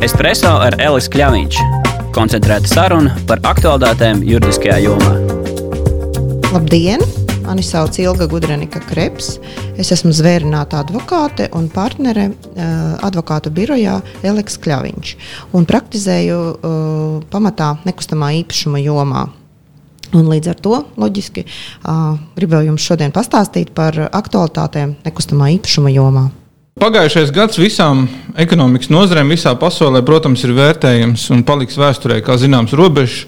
Espreso ar Elisu Kļāviņš. Koncentrēta saruna par aktuālitātēm juridiskajā jomā. Labdien! Mani sauc Ilga Gudrenika Kreps. Es esmu zvērināta advokāte un partnere uh, advokātu birojā Eliks Kļaviņš un praktizēju uh, pamatā nekustamā īpašuma jomā. Un līdz ar to loģiski uh, gribēju jums šodien pastāstīt par aktualitātēm nekustamā īpašuma jomā. Pagājušais gads visām ekonomikas nozarēm visā pasaulē, protams, ir vērtējams un paliks vēsturē, kā zināms, robežs.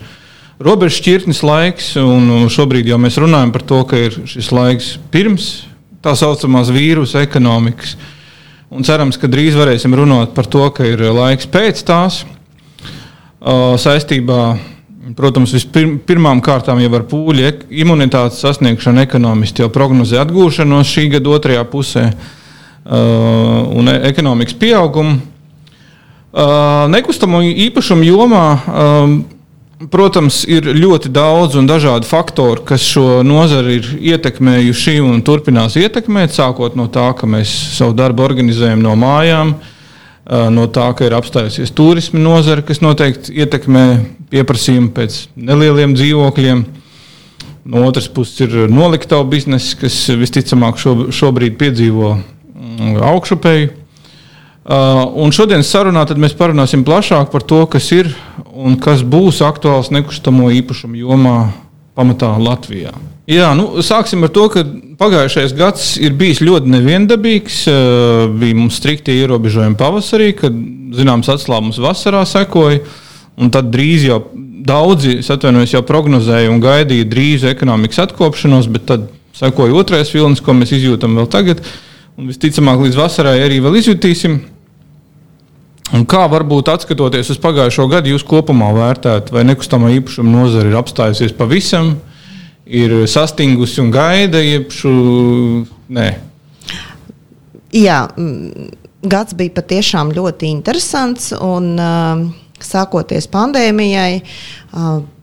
Robežu šķirtnes laiks, un šobrīd jau mēs runājam par to, ka ir šis laiks pirms tā saucamās vīrusu ekonomikas. Un cerams, ka drīz varēsim runāt par to, ka ir laiks pēc tās saistībā. Protams, vispirmām kārtām jau ar pūļu imunitātes sasniegšanu ekonomisti jau prognozē atgūšanos šī gada otrajā pusē. Uh, un e- ekonomikas pieaugumu. Uh, nekustamo īpašumu jomā, um, protams, ir ļoti daudz un dažādi faktori, kas šo nozari ir ietekmējuši un turpinās ietekmēt, sākot no tā, ka mēs savu darbu organizējam no mājām, uh, no tā, ka ir apstājusies turisma nozare, kas noteikti ietekmē pieprasījumu pēc nelieliem dzīvokļiem. No otras puses ir noliktavu bizness, kas visticamāk šobrīd piedzīvo augšupēju. Uh, un šodienas sarunā mēs parunāsim plašāk par to, kas ir un kas būs aktuāls nekustamo īpašumu jomā pamatā Latvijā. Jā, nu, sāksim ar to, ka pagājušais gads ir bijis ļoti neviendabīgs. Uh, bija mums strikti ierobežojumi pavasarī, kad zināms atslābums vasarā sekoja. Un tad drīz jau daudzi jau prognozēja un gaidīja drīzu ekonomikas atkopšanos, bet tad sekoja otrais vilnis, ko mēs izjūtam vēl tagad. Uh, un visticamāk līdz vasarai arī vēl izjutīsim. Un kā varbūt skatoties uz pagājušo gadu, jūs kopumā vērtējat, vai nekustamā īpašuma nozare ir apstājusies pavisam, ir sastingusi un gaida, šo nē? Jā, gads bija patiešām ļoti interesants. Un, sākoties pandēmijai,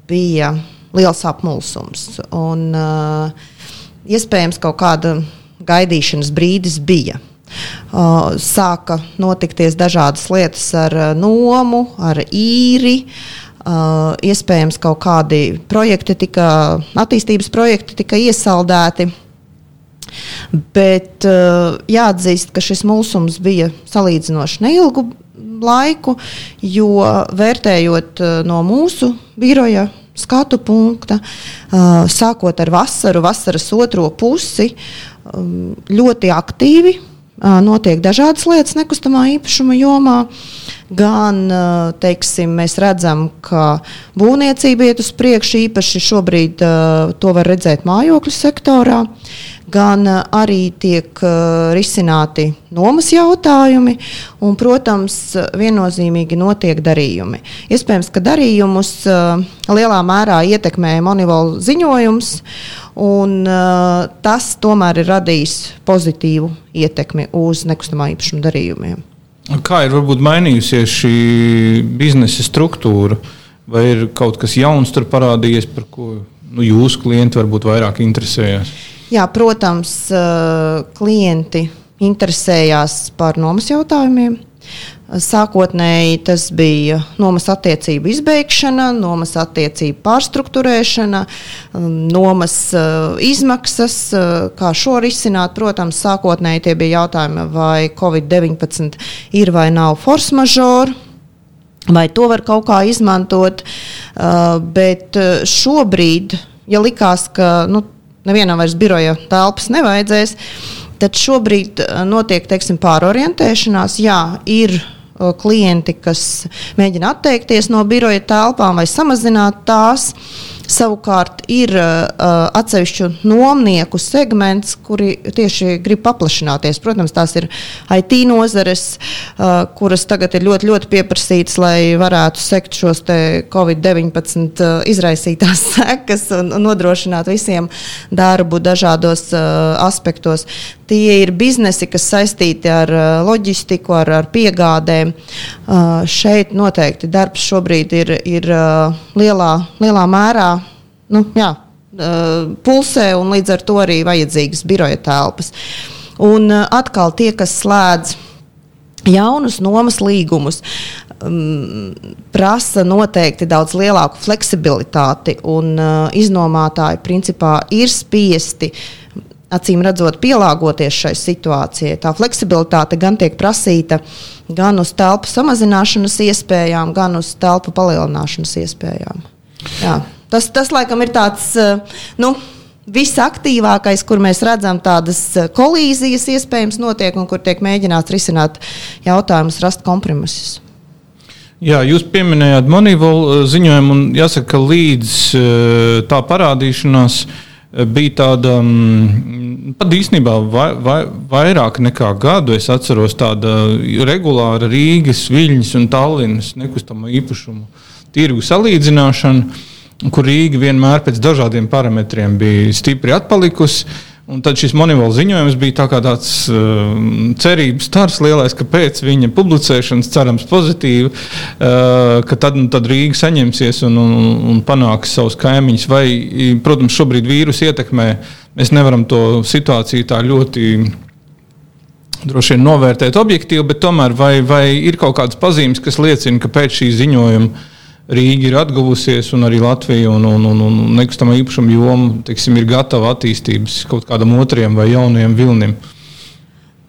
bija liels apmulsums. Un, iespējams, kaut kāda gaidīšanas brīdis bija. Sāka notikties dažādas lietas ar nomu, ar īri. Iespējams, kaut kādi projekti, tika, attīstības projekti tika iesaldēti. Bet uh, jāatzīst, ka šis mūsums bija salīdzinoši neilgu laiku, jo vērtējot uh, no mūsu biroja skatu punkta, sākot ar vasaru, vasaras otro pusi, ļoti aktīvi. Uh, notiek dažādas lietas nekustamā īpašuma jomā. Gan uh, teiksim, mēs redzam, ka būvniecība iet uz priekšu, īpaši šobrīd uh, to var redzēt mājokļu sektorā gan eh, arī tiek uh, risināti nomas jautājumi, un, protams, viennozīmīgi notiek darījumi. Iespējams, ka darījumus uh, lielā mērā ietekmē Monivāla ziņojums, un tas tomēr ir radījis pozitīvu ietekmi uz nekustamā īpašuma darījumiem. Kā ir varbūt mainījusies šī biznesa struktūra? Vai ir kaut kas jauns tur parādījies, par ko nu, jūsu klienti varbūt vairāk interesējas? Jā, protams, eh, klienti interesējās par nomas jautājumiem. Sākotnēji tas bija nomas attiecību izbeigšana, nomas attiecību pārstruktūrēšana, um, nomas uh, izmaksas, kā šo risināt. Protams, sākotnēji tie bija jautājumi, vai Covid-19 ir vai nav force majeure. Vai to var kaut kā izmantot, bet šobrīd, ja likās, ka nu, nevienam vairs biroja telpas nevajadzēs. Tad šobrīd eh, notiek teiksim, pārorientēšanās. Jā, ir klienti, kas mēģina atteikties no biroja telpām vai samazināt tās. Savukārt ir uh, atsevišķu nomnieku segments, kuri tieši grib paplašināties. Protams, tās ir IT nozares, uh, kuras tagad ir ļoti, ļoti pieprasītas, lai varētu sekt šos Covid-19 uh, izraisītās sekas un, nodrošināt visiem darbu dažādos aspektos. Tie ir biznesi, kas saistīti ar uh, loģistiku, ar, ar piegādēm. Uh, šeit noteikti darbs šobrīd ir, ir uh, lielā, lielā mērā nu, jā, pulsē, un līdz ar to arī vajadzīgas biroja telpas. Un atkal tie, kas slēdz jaunus nomas līgumus um, prasa noteikti daudz lielāku fleksibilitāti, un uh, iznomātāji principā ir spiesti. Acīm redzot, pielāgoties šai situācijai. Tā fleksibilitāte gan tiek prasīta gan uz telpu samazināšanas iespējām, gan uz telpu palielināšanas iespējām. Jā. Tas, tas laikam ir tāds. Uh, nu, visaktīvākais, kur mēs redzam tādas kolīzijas, iespējams, notiek un kur tiek mēģināts risināt jautājumus, rast kompromisus. Jā, jūs pieminējāt Moneyval eh, ziņojumu, un jāsaka, ka līdz eh, tā parādīšanās bija tāda mm, pat īstenībā vai, vai, vairāk nekā gadu. Es atceros tādu regulāru Rīgas, Viļņas un Tallinas nekustamo īpašumu tirgu salīdzināšanu kur Rīga vienmēr pēc dažādiem parametriem bija stipri atpalikusi. Un tad šis monētas ziņojums bija tā tāds uh, cerības stars, lielais, ka pēc viņa publicēšanas, cerams, pozitīvi, uh, ka tad, nu, tad Rīga saņemsies un, un, un panāks savus kaimiņus. Vai, protams, šobrīd vīrusu ietekmē mēs nevaram to situāciju tā ļoti droši vien novērtēt objektīvi, bet tomēr vai, vai ir kaut kādas pazīmes, kas liecina, ka pēc šī ziņojuma Rīga ir atguvusies, un arī Latvija un, un, un, un nekustamā īpašuma joma teiksim, ir gatava attīstības kaut kādam otriem vai jauniem vilnim.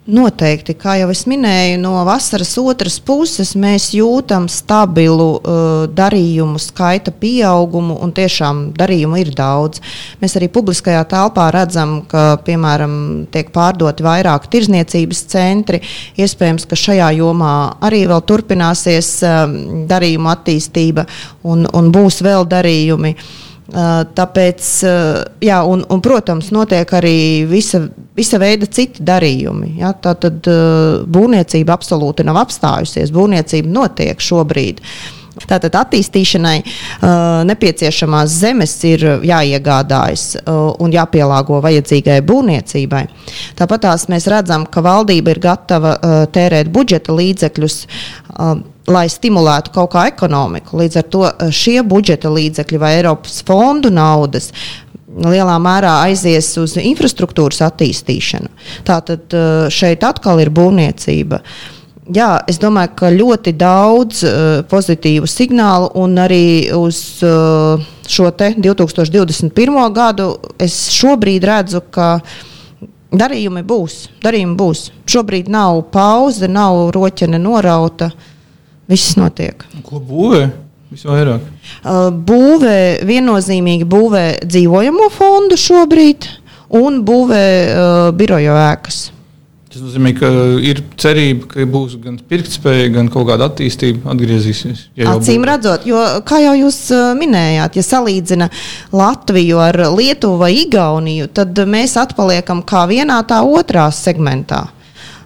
Noteikti, kā jau es minēju, no vasaras otras puses mēs jūtam stabilu uh, darījumu skaita pieaugumu, un tiešām darījumu ir daudz. Mēs arī publiskajā telpā redzam, ka, piemēram, tiek pārdoti vairāk tirzniecības centri. Iespējams, ka šajā jomā arī vēl turpināsies um, darījumu attīstība un, un būs vēl darījumi. Uh, Uh, tāpēc, uh, jā, un, un, protams, notiek arī visa, visa veida citi darījumi. Ja? Tā tad uh, būvniecība absolūti nav apstājusies. Būvniecība notiek šobrīd. Tātad attīstīšanai uh, nepieciešamās zemes ir jāiegādājas uh, un jāpielāgo vajadzīgai būvniecībai. Tāpat mēs redzam, ka valdība ir gatava uh, tērēt budžeta līdzekļus lai stimulētu kaut kā ekonomiku. Līdz ar to eh, šie budžeta līdzekļi vai Eiropas fondu naudas lielā mērā aizies uz infrastruktūras attīstīšanu. Tātad eh, šeit atkal ir būvniecība. Jā, es domāju, ka ļoti daudz uh, pozitīvu signālu un arī uz uh, šo 2021. gadu es šobrīd redzu, ka darījumi būs. Darījumi būs. Šobrīd nav pauze, nav roķene norauta. Uh, Viss notiek. Ko būvē? Visvairāk. Būvē viennozīmīgi būvē dzīvojamo fondu šobrīd un būvē uh, biroju ēkas. Tas nozīmē, ka ir cerība, ka būs gan pirktspēja, gan kaut kāda attīstība atgriezīsies. Ja Acīm redzot, jo, kā jau jūs minējāt, ja salīdzina Latviju ar Lietuvu vai Igauniju, tad mēs atpaliekam kā vienā, tā otrā segmentā.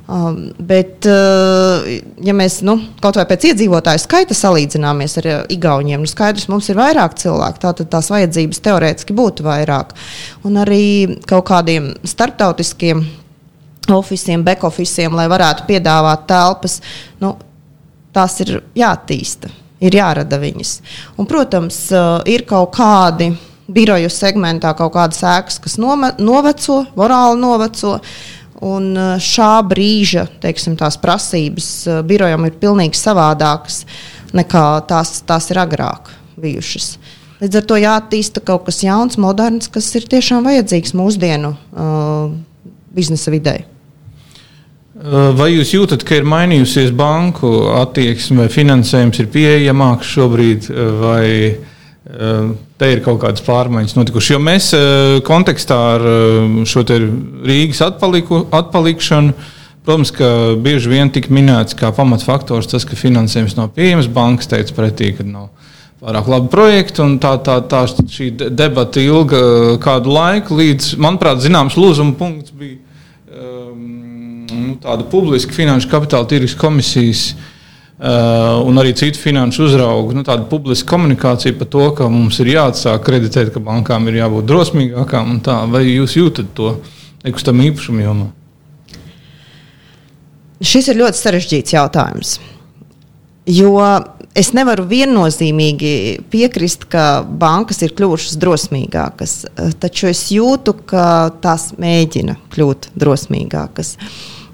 Um, bet, uh, ja mēs nu, kaut vai pēc iedzīvotāju skaita salīdzināmies ar uh, Igauniem, nu skaidrs, mums ir vairāk cilvēku, tātad tās vajadzības teorētiski būtu vairāk. Un arī kaut kādiem starptautiskiem oficiāliem, back-officiem, lai varētu piedāvāt telpas, nu, tās ir jāattīsta, ir jārada viņas. Un, protams, uh, ir kaut kādi biroju segmentā, kaut kādas ēkas, kas nome, noveco, morāli noveco. Un eh, šā brīža teiksim, prasības eh, birojam ir pilnīgi savādākas nekā tās, tās ir agrāk bijušas. Līdz ar to jāattīsta kaut kas jauns, moderns, kas ir tiešām vajadzīgs mūsdienu uh, biznesa vidē. Vai jūs jūtat, ka ir mainījusies banku attieksme, vai finansējums ir pieejamāks šobrīd, vai te ir kaut kādas pārmaiņas notikušas. Jo mēs kontekstā ar šo Rīgas atpaliku, atpalikšanu, protams, ka bieži vien tika minēts kā pamatfaktors tas, ka finansējums nav pieejams. Bankas teica pretī, ka nav pārāk labi projekti, tā, tā, tā šī debata ilga kādu laiku, līdz, manuprāt, zināms lūzuma punkts bija um, tāda publiska finanšu kapitāla tirgus komisijas Uh, un arī citu finanšu uzraugu, nu, tāda publiska komunikācija par to, ka mums ir jāatsāk kreditēt, ka bankām ir jābūt drosmīgākām. Vai jūs jūtat to nekustamā īpašuma jomā? Šis ir ļoti sarežģīts jautājums. Jo es nevaru viennozīmīgi piekrist, ka bankas ir kļuvušas drosmīgākas, taču es jūtu, ka tās mēģina kļūt drosmīgākas.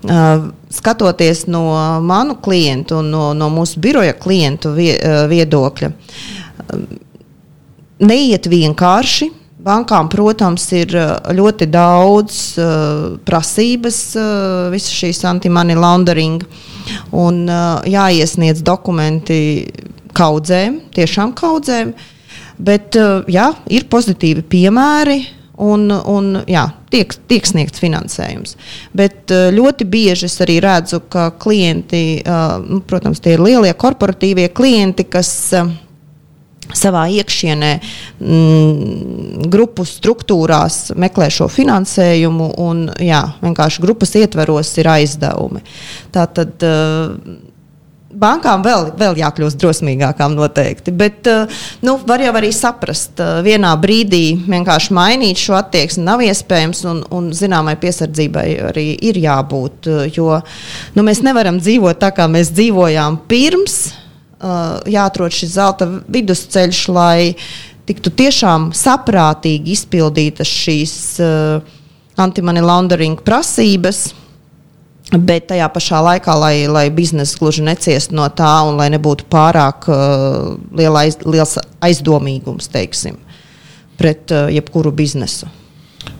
Skatoties no manu klientu un no, no mūsu biroja klientu viedokļa, neiet vienkārši. Bankām, protams, ir ļoti daudz uh, prasības, uh, visas šīs anti-money laundering, un uh, jāiesniedz dokumenti kaudzēm, tiešām kaudzēm. Bet uh, jā, ir pozitīvi piemēri, un, un jā, tiek, tiek sniegts finansējums. Bet eh, ļoti bieži es arī redzu, ka klienti, eh, nu, protams, tie ir lielie korporatīvie klienti, kas eh, savā iekšienē, mm, grupu struktūrās meklē šo finansējumu, un jā, vienkārši grupas ietveros ir aizdevumi. Tātad, bankām vēl, vēl jākļūst drosmīgākām noteikti. Bet eh, nu, var jau arī saprast, eh, vienā brīdī vienkārši mainīt šo attieksmi nav iespējams, un, un zināmai piesardzībai arī ir jābūt. Eh, jo nu, mēs nevaram dzīvot tā, kā mēs dzīvojām pirms. Jāatrod šis zelta vidusceļš, lai tiktu tiešām saprātīgi izpildītas šīs anti-money laundering prasības Bet tajā pašā laikā, lai, lai biznesa gluži neciestu no tā, un lai nebūtu pārāk uh, liela aiz, liels aizdomīgums teiksim, pret uh, jebkuru biznesu.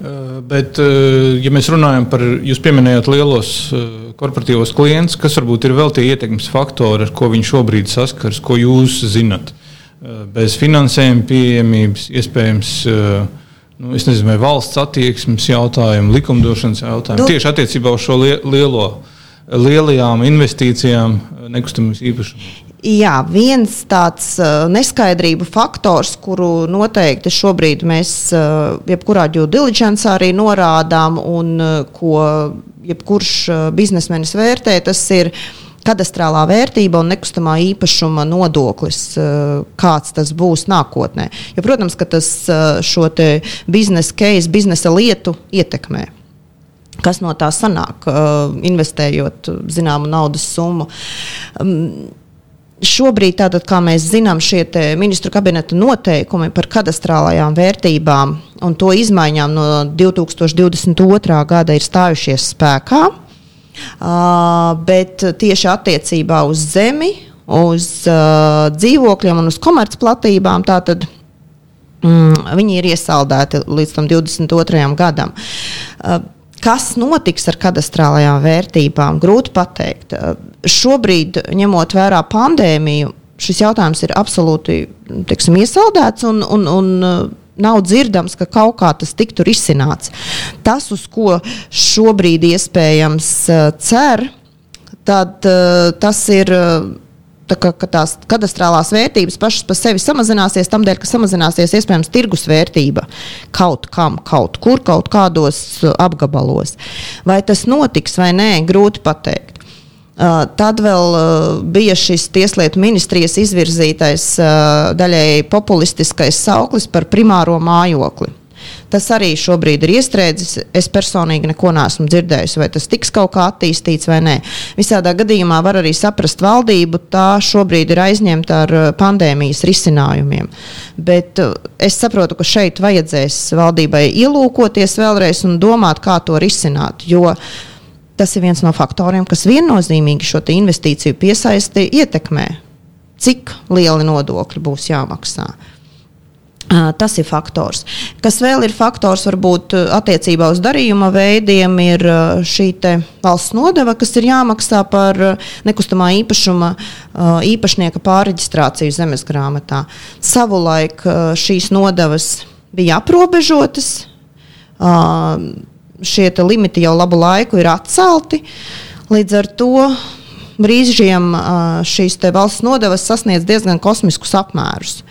Uh, bet, uh, ja mēs runājam par, jūs pieminējāt lielos uh, korporatīvos klientus, kas varbūt ir vēl tie ietekmes faktori, ar ko viņi šobrīd saskars, ko jūs zinat? Bez finansējuma pieejamības, iespējams, uh, nu, nezinu, valsts attieksmes jautājumu, likumdošanas jautājumu. Nu, Tieši attiecībā uz šo lielo, lielajām investīcijām nekustamības īpašumos. Jā, viens tāds uh, neskaidrību faktors, kuru noteikti šobrīd mēs uh, jebkurā due diligence arī norādām, un uh, ko jebkurš biznesmenis vērtē, tas ir uh, kadastrālā vērtība un nekustamā īpašuma nodoklis, eh, kāds tas būs nākotnē. Jo, protams, ka tas eh, šo biznesa case, biznesa lietu ietekmē. Kas no tā sanāk, eh, investējot zināmu naudas summu? Mm, šobrīd, tātad, kā mēs zinām, šie ministru kabineta noteikumi par kadastrālajām vērtībām un to izmaiņām no 2022. gada ir stājušies spēkā. Uh, bet tieši attiecībā uz zemi, uz uh, dzīvokļiem un uz komercplatībām, tātad mm, viņi ir iesaldēti līdz 22. gadam. Uh, Kas notiks ar kadastrālajām vērtībām? Grūti pateikt. Šobrīd, ņemot vērā pandēmiju, šis jautājums ir absolūti teiksim, iesaldēts un, un, un nav dzirdams, ka kaut kā tas tiktu risināts. Tas, uz ko šobrīd iespējams uh, cer, tad uh, tas ir. Uh, tā kā, ka tās kadastrālās vērtības pašas par sevi samazināsies, tam dēļ, ka samazināsies iespējams tirgus vērtība kaut kam, kaut kur, kaut kādos apgabalos. Vai tas notiks vai nē, grūti pateikt. Tad vēl bija šis Tieslietu ministrijas izvirzītais daļēji populistiskais sauklis par primāro mājokli. Tas arī šobrīd ir iestrēdzis. Es personīgi neko neesmu dzirdējis, vai tas tiks kaut kā attīstīts vai nē. Visādā gadījumā var arī saprast valdību. Tā šobrīd ir aizņemta ar pandēmijas risinājumiem. Bet es saprotu, ka šeit vajadzēs valdībai ielūkoties vēlreiz un domāt, kā to risināt. Jo uh, Tas ir viens no faktoriem, kas viennozīmīgi šo investīciju piesaisti ietekmē. Cik lieli nodokļi būs jāmaksā? Tas ir faktors. Kas vēl ir faktors, varbūt attiecībā uz darījuma veidiem, ir šī valsts nodeva, kas ir jāmaksā par nekustamā īpašuma īpašnieka pārreģistrāciju zemes grāmatā. Savulaik šīs nodevas bija aprobežotas šie limiti jau labu laiku ir atcelti. Līdz ar to brīžiem šīs valsts nodevas sasniedz diezgan kosmiskus apmērus.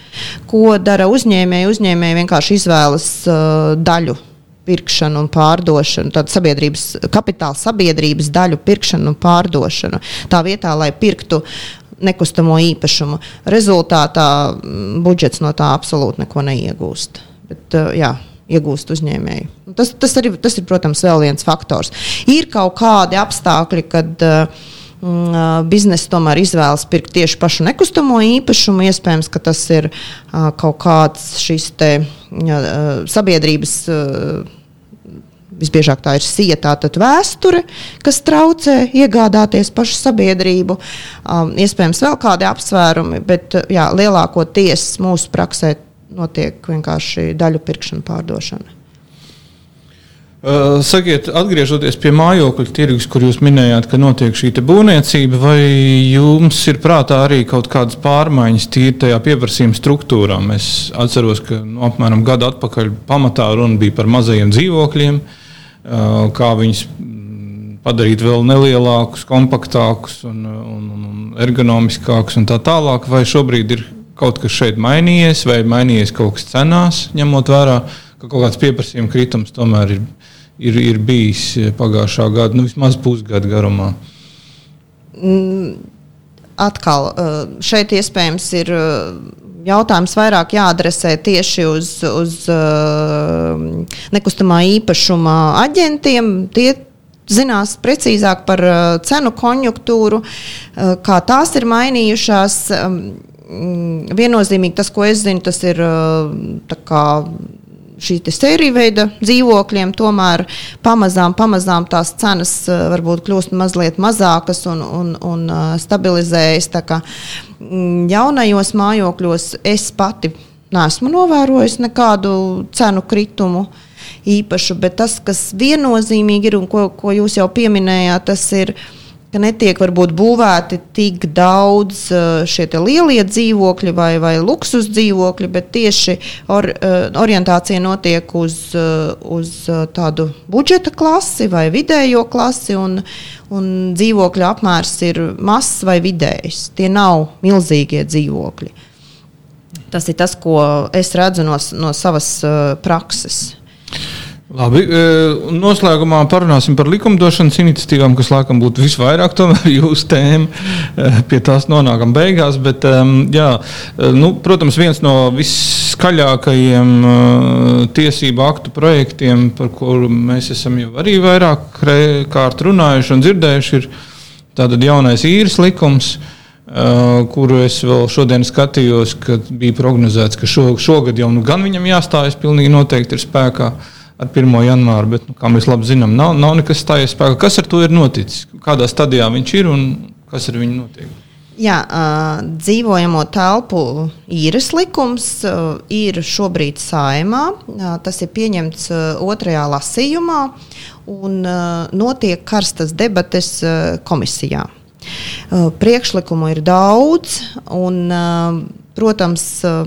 Ko dara uzņēmēji? Uzņēmēji vienkārši izvēlas daļu pirkšanu un pārdošanu, tādu sabiedrības kapitāla sabiedrības daļu pirkšanu un pārdošanu. Tā vietā, lai pirktu nekustamo īpašumu, rezultātā budžets no tā absolūti neko neiegūst. Bet, jā, iegūst uzņēmēji. Tas, tas, arī, tas ir, protams, vēl viens faktors. Ir kaut kādi apstākļi, kad uh, biznesa tomēr izvēlas pirkt tieši pašu nekustamo īpašumu. Iespējams, ka tas ir uh, kaut kāds šis te, uh, sabiedrības. Uh, visbiežāk tā ir sietā, vēsture, kas traucē iegādāties pašu sabiedrību. Um, iespējams, vēl kādi apsvērumi, bet jā, lielākoties mūsu praksē notiek vienkārši daļu pirkšana, pārdošana. Uh, sakiet, atgriežoties pie mājokļa tirgus, kur jūs minējāt, ka notiek šī būvniecība, vai jums ir prātā arī kaut kādas pārmaiņas tīri tajā pieprasījuma struktūrā? Es atceros, ka nu, apmēram gadu atpakaļ pamatā runa bija par mazajiem dzīvokļiem, uh, kā viņus padarīt vēl nelielākus, kompaktākus un, un, un ergonomiskākus un tā tālāk. Vai šobrīd ir kaut kas šeit mainījies, vai mainījies kaut kas cenās, ņemot vērā, ka kaut kāds pieprasījuma kritums tomēr ir ir, ir bijis pagājušā gada, nu, vismaz pusgada garumā? Mm, atkal, uh, šeit iespējams ir uh, jautājums vairāk jāadresē tieši uz, uz uh, nekustamā īpašuma aģentiem. Tie zinās precīzāk par cenu konjunktūru, kā tās ir mainījušās. Mm, viennozīmīgi tas, ko es zinu, tas ir kā, šī sērija veida dzīvokļiem, tomēr pamazām, pamazām tās cenas eh, varbūt kļūst mazliet mazākas un, un, un eh, stabilizējas. Kā, mm, jaunajos mājokļos es pati neesmu novērojusi nekādu cenu kritumu īpašu, bet tas, kas viennozīmīgi ir un ko, ko jūs jau pieminējāt, tas ir ka netiek varbūt būvēti tik daudz eh, šie lielie dzīvokļi vai, vai luksus dzīvokļi, bet tieši or, eh, orientācija notiek uz, eh, uz tādu budžeta klasi vai vidējo klasi, un, un dzīvokļu apmērs ir mazs vai vidējs. Tie nav milzīgie dzīvokļi. Tas ir tas, ko es redzu no, no savas prakses. Labi, e, noslēgumā parunāsim par likumdošanas iniciatīvām, kas laikam būtu visvairāk jūsu tēma. E, pie tās nonākam beigās. Bet, jā, e, nu, protams, viens no viskaļākajiem tiesību aktu projektiem, par kuru mēs esam jau arī vairāk kārt runājuši un dzirdējuši, ir tātad jaunais īres likums. Uh, kuru es vēl šodien skatījos, kad bija prognozēts, ka šo, šogad jau nu gan viņam jāstājas, pilnīgi noteikti ir spēkā. Uh, ar 1. janvāru, bet, nu, kā mēs labi zinām, nav, nav nekas stājies spēkā. Kas ar to ir noticis? Kādā stadijā viņš ir un kas ar viņu notiek? Jā, uh, dzīvojamo telpu īres likums uh, ir šobrīd saimā. Uh, tas ir pieņemts uh, otrajā lasījumā un uh, notiek karstas debates uh, komisijā. Uh, priekšlikumu ir daudz, un, uh, protams, uh,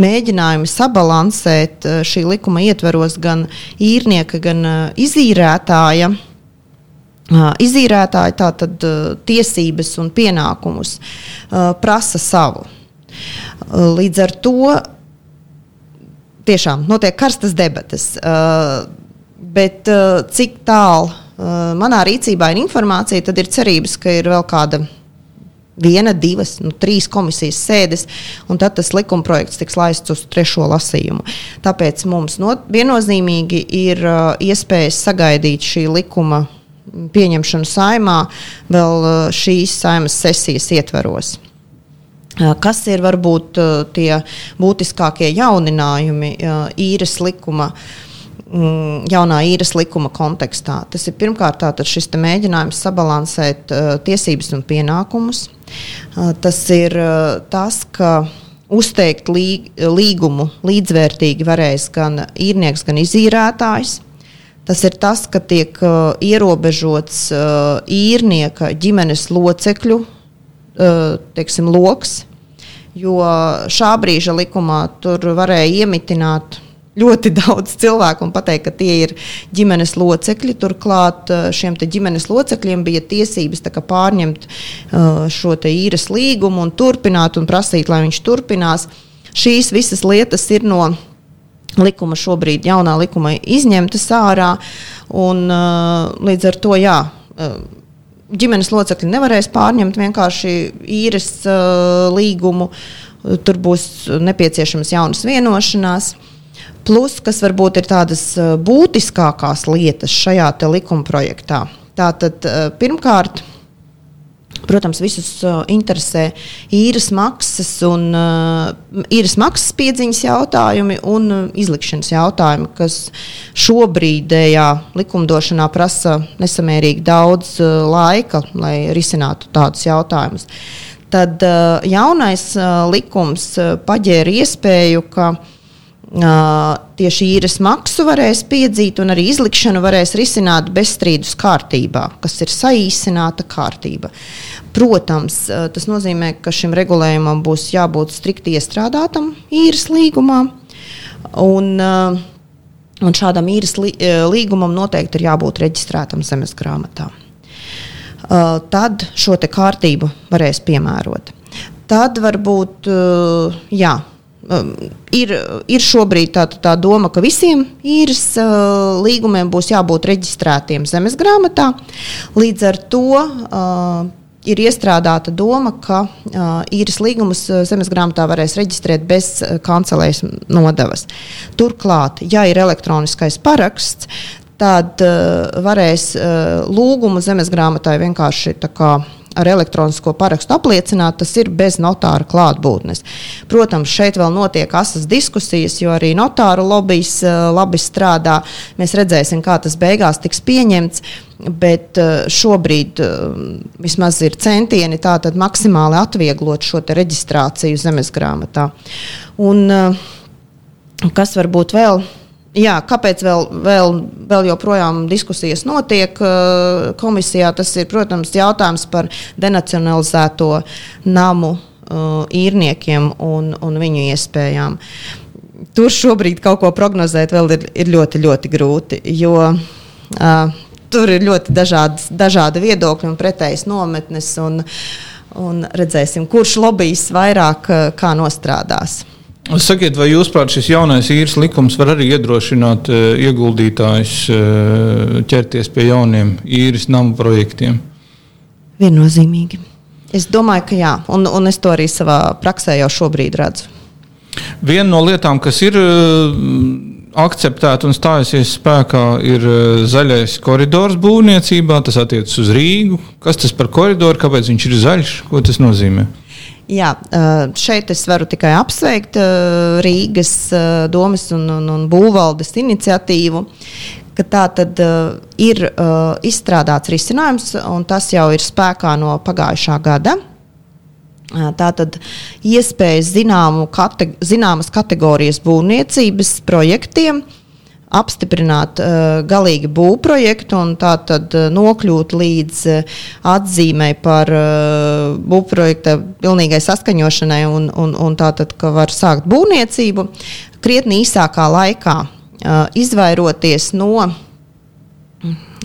mēģinājumi sabalansēt eh, šī likuma ietveros gan īrnieka, gan eh, izīrētāja. Eh, izīrētāji tātad tiesības un pienākumus prasa savu. Līdz ar to tiešām notiek karstas debatas. Bet cik tālu manā rīcībā ir informācija, tad ir cerības, ka ir vēl kāda viena, divas, nu, trīs komisijas sēdes, un tad tas likumprojekts tiks laists uz trešo lasījumu. Tāpēc mums no, viennozīmīgi ir uh, iespējas sagaidīt šī likuma pieņemšanu saimā vēl uh, šīs saimas sesijas ietveros. Uh, kas ir varbūt uh, tie būtiskākie jauninājumi uh, īres likuma? Mm, jaunā īres likuma kontekstā. Tas ir pirmkārt šis mēģinājums sabalansēt tiesības un pienākumus. Tas ir tas, ka uzteikt līgumu līdzvērtīgi varēs gan īrnieks, gan izīrētājs. Tas ir tas, ka tiek uh, ierobežots uh, īrnieka ģimenes locekļu uh, teiksim, lokus, jo šā brīža likumā tur varēja iemitināt ļoti daudz cilvēku un pateikt, ka tie ir ģimenes locekļi. Turklāt eh, šiem ģimenes locekļiem bija tiesības pārņemt uh, šo īres līgumu un turpināt un prasīt, lai viņš turpinās. Šīs visas lietas ir no likuma šobrīd, jaunā likuma izņemtas ārā. Un, uh, līdz ar to, jā. Ģimenes locekļi nevarēs pārņemt vienkārši īres uh, līgumu. Tur būs nepieciešamas jaunas vienošanās. Uh, Plus, kas varbūt ir tādas būtiskākās lietas šajā likuma projektā. Tātad, pirmkārt, Protams, visus interesē īres maksas un īres maksas piedziņas jautājumi un izlikšanas jautājumi, kas šobrīdējā likumdošanā prasa nesamērīgi daudz laika, lai risinātu tādus jautājumus. Tad jaunais likums paģēra iespēju, ka tieši īres maksu varēs piedzīt, un arī izlikšanu varēs risināt bezstrīdus kārtībā, kas ir saīsināta kārtība. Protams, tas nozīmē, ka šim regulējumam būs jābūt strikti iestrādātam īres līgumā. Un, un šādam īres līgumam noteikti ir jābūt reģistrētam zemes grāmatā. Tad šo kārtību varēs piemērot. Tad varbūt jā, ir, ir šobrīd tā, tā doma, ka visiem īres uh, līgumiem būs jābūt reģistrētiem zemes grāmatā. Līdz ar to uh, ir iestrādāta doma, ka uh, īres līgumus uh, zemes grāmatā varēs reģistrēt bez uh, kancelēs nodevas. Turklāt, ja ir elektroniskais paraksts, tad uh, varēs uh, lūgumu zemes grāmatai vienkārši tā kā ar elektronisko parakstu apliecināt, tas ir bez notāra klātbūtnes. Protams, šeit vēl notiek asas diskusijas, jo arī notāru lobbyis eh, labi strādā. Mēs redzēsim, kā tas beigās tiks pieņemts. Bet eh, šobrīd eh, vismaz ir centieni tātad maksimāli atvieglot šo reģistrāciju zemes grāmatā. Un, kas varbūt vēl Jā, kāpēc vēl, vēl, vēl joprojām diskusijas notiek uh, komisijā? Tas ir, protams, jautājums par denacionalizēto namu uh, īrniekiem un, un viņu iespējām. Tur šobrīd kaut ko prognozēt vēl ir, ir ļoti, ļoti grūti, jo uh, tur ir ļoti dažādas, dažādi viedokļi un pretējas nometnes. Un, un redzēsim, kurš lobbyis vairāk kā nostrādās. Sakiet, vai jūs prāt šis jaunais īres likums var arī iedrošināt uh, ieguldītājus uh, ķerties pie jauniem īres namu projektiem? Viennozīmīgi. Es domāju, ka jā, un, un es to arī savā praksē jau šobrīd redzu. Viena no lietām, kas ir uh, akceptēta un stājusies spēkā, ir zaļais koridors būvniecībā. Tas attiecas uz Rīgu. Kas tas par koridoru, kāpēc viņš ir zaļš, ko tas nozīmē? Jā, šeit es varu tikai apsveikt Rīgas domas un, un, un būvvaldes iniciatīvu. Tā tad uh, ir uh, izstrādāts risinājums, un tas jau ir spēkā no pagājušā gada. Uh, tā tad iespējas zināmu kate, zināmas kategorijas būvniecības projektiem uh, apstiprināt uh, galīgi būvprojektu un tā tad uh, nokļūt līdz uh, atzīmei par uh, būvprojekta pilnīgai saskaņošanai un, un, un tā tad, ka var sākt būvniecību krietni īsākā laikā, izvairoties no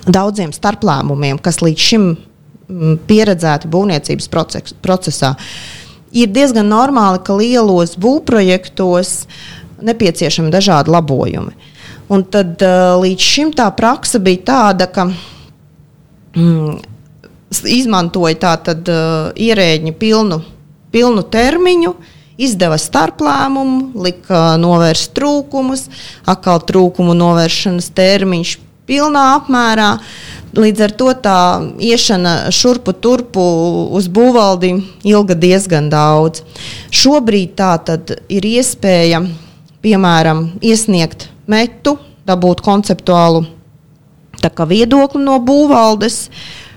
daudziem starplēmumiem, kas līdz šim mm, pieredzēti būvniecības procesā. Ir diezgan normāli, ka lielos būvprojektos nepieciešami dažādi labojumi. Un tad līdz šim tā praksa bija tāda, ka mm, izmantoja tātad uh, ierēģi pilnu, pilnu termiņu, izdeva starplēmumu, lika novērst trūkumus, atkal trūkumu novēršanas termiņš pilnā apmērā. Līdz ar to tā iešana šurpu turpu uz būvvaldi ilga diezgan daudz. Šobrīd tā tad ir iespēja, piemēram, iesniegt metu, dabūt konceptuālu viedokli no būvvaldes.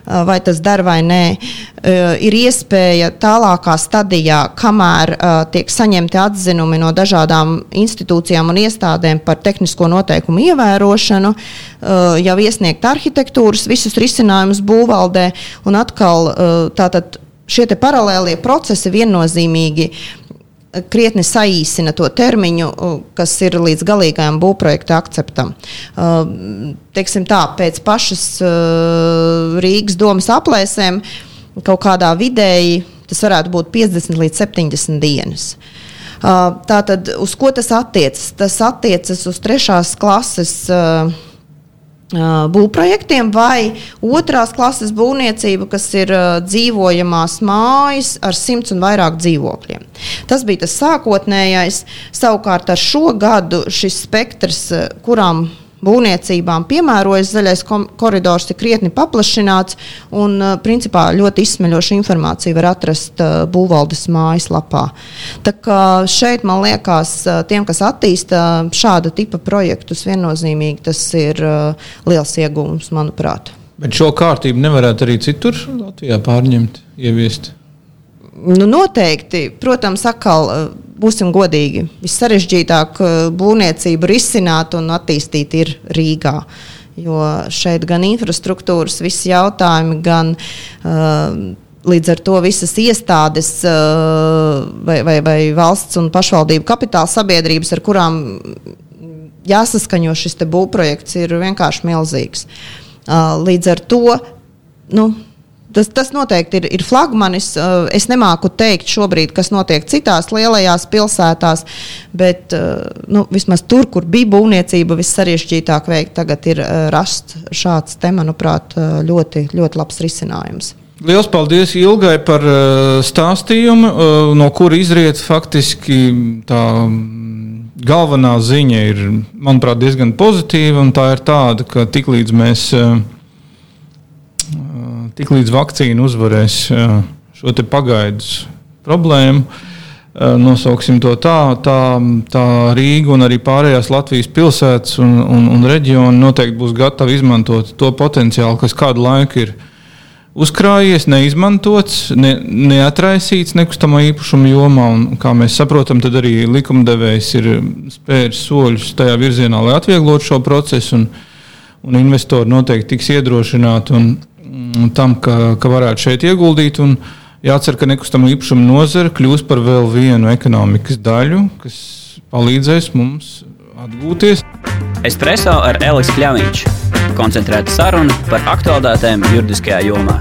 Vai tas der vai nē, ir iespēja tālākā stadijā, kamēr tiek saņemti atzinumi no dažādām institūcijām un iestādēm par tehnisko noteikumu ievērošanu, jau iesniegt arhitektūras visus risinājumus būvvaldē. Un atkal tātad šie paralēlie procesi viennozīmīgi krietni saīsina to termiņu, kas ir līdz galīgajam būvprojekta akceptam. Teiksim tā, pēc pašas Rīgas domas aplēsēm kaut kādā vidēji tas varētu būt 50 līdz 70 dienas. Tātad, uz ko tas attiecas? Tas attiecas uz trešās klases uh, būvprojektiem vai otrās klases būvniecību, kas ir dzīvojamās mājas ar simts un vairāk dzīvokļiem. Tas bija tas sākotnējais. Savukārt ar šo gadu šis spektrs, kurām būvniecībām piemērojas zaļais koridors, ir krietni paplašināts un principā ļoti izsmeļoša informācija var atrast būvvaldes mājaslapā. Tā kā šeit man liekas, tiem, kas attīsta šāda tipa projektus, viennozīmīgi tas ir liels iegūms, manuprāt. Bet šo kārtību nevarētu arī citur Latvijā pārņemt, ieviest. Nu, noteikti, protams, atkal eh, būsim godīgi. Vissarežģītāk eh, būvniecību risināt un attīstīt ir Rīgā. Jo šeit gan infrastruktūras, visi jautājumi, gan uh, līdz ar to visas iestādes vai, vai, vai valsts un pašvaldību kapitāla sabiedrības, ar kurām jāsaskaņo šis būvprojekts, ir vienkārši milzīgs. Līdz ar to nu, Tas, tas noteikti ir, ir flagmanis. Uh, es nemāku teikt šobrīd, kas notiek citās lielajās pilsētās, bet uh, nu, vismaz tur, kur bija būvniecība vissarežģītāk veikt, tagad ir uh, rasts šāds te, manuprāt, ļoti, ļoti labs risinājums. Lielas paldies Ilgai par stāstījumu, no kura izriet faktiski tā galvenā ziņa ir, manuprāt, diezgan pozitīva. Tā ir tāda, ka tiklīdz mēs tiklīdz vakcīna uzvarēs šo pagaidus problēmu, nosauksim to tā, tā, tā Rīga un arī pārējās Latvijas pilsētas un, un, un reģioni noteikti būs gatavi izmantot to potenciālu, kas kādu laiku ir uzkrājies, neizmantots, ne, neatraisīts nekustamā īpašuma jomā. Un, kā mēs saprotam, tad arī likumdevējs ir spēris soļus tajā virzienā, lai atvieglotu šo procesu. Un, un investori noteikti tiks iedrošināti. Un, tam, ka, ka varētu šeit ieguldīt. Jācer, ka nekustamā īpašuma nozare kļūs par vēl vienu ekonomikas daļu, kas palīdzēs mums atgūties. Espreso ar Elisu Kļāviņš. Koncentrēta saruna par aktuālitātēm juridiskajā jomā.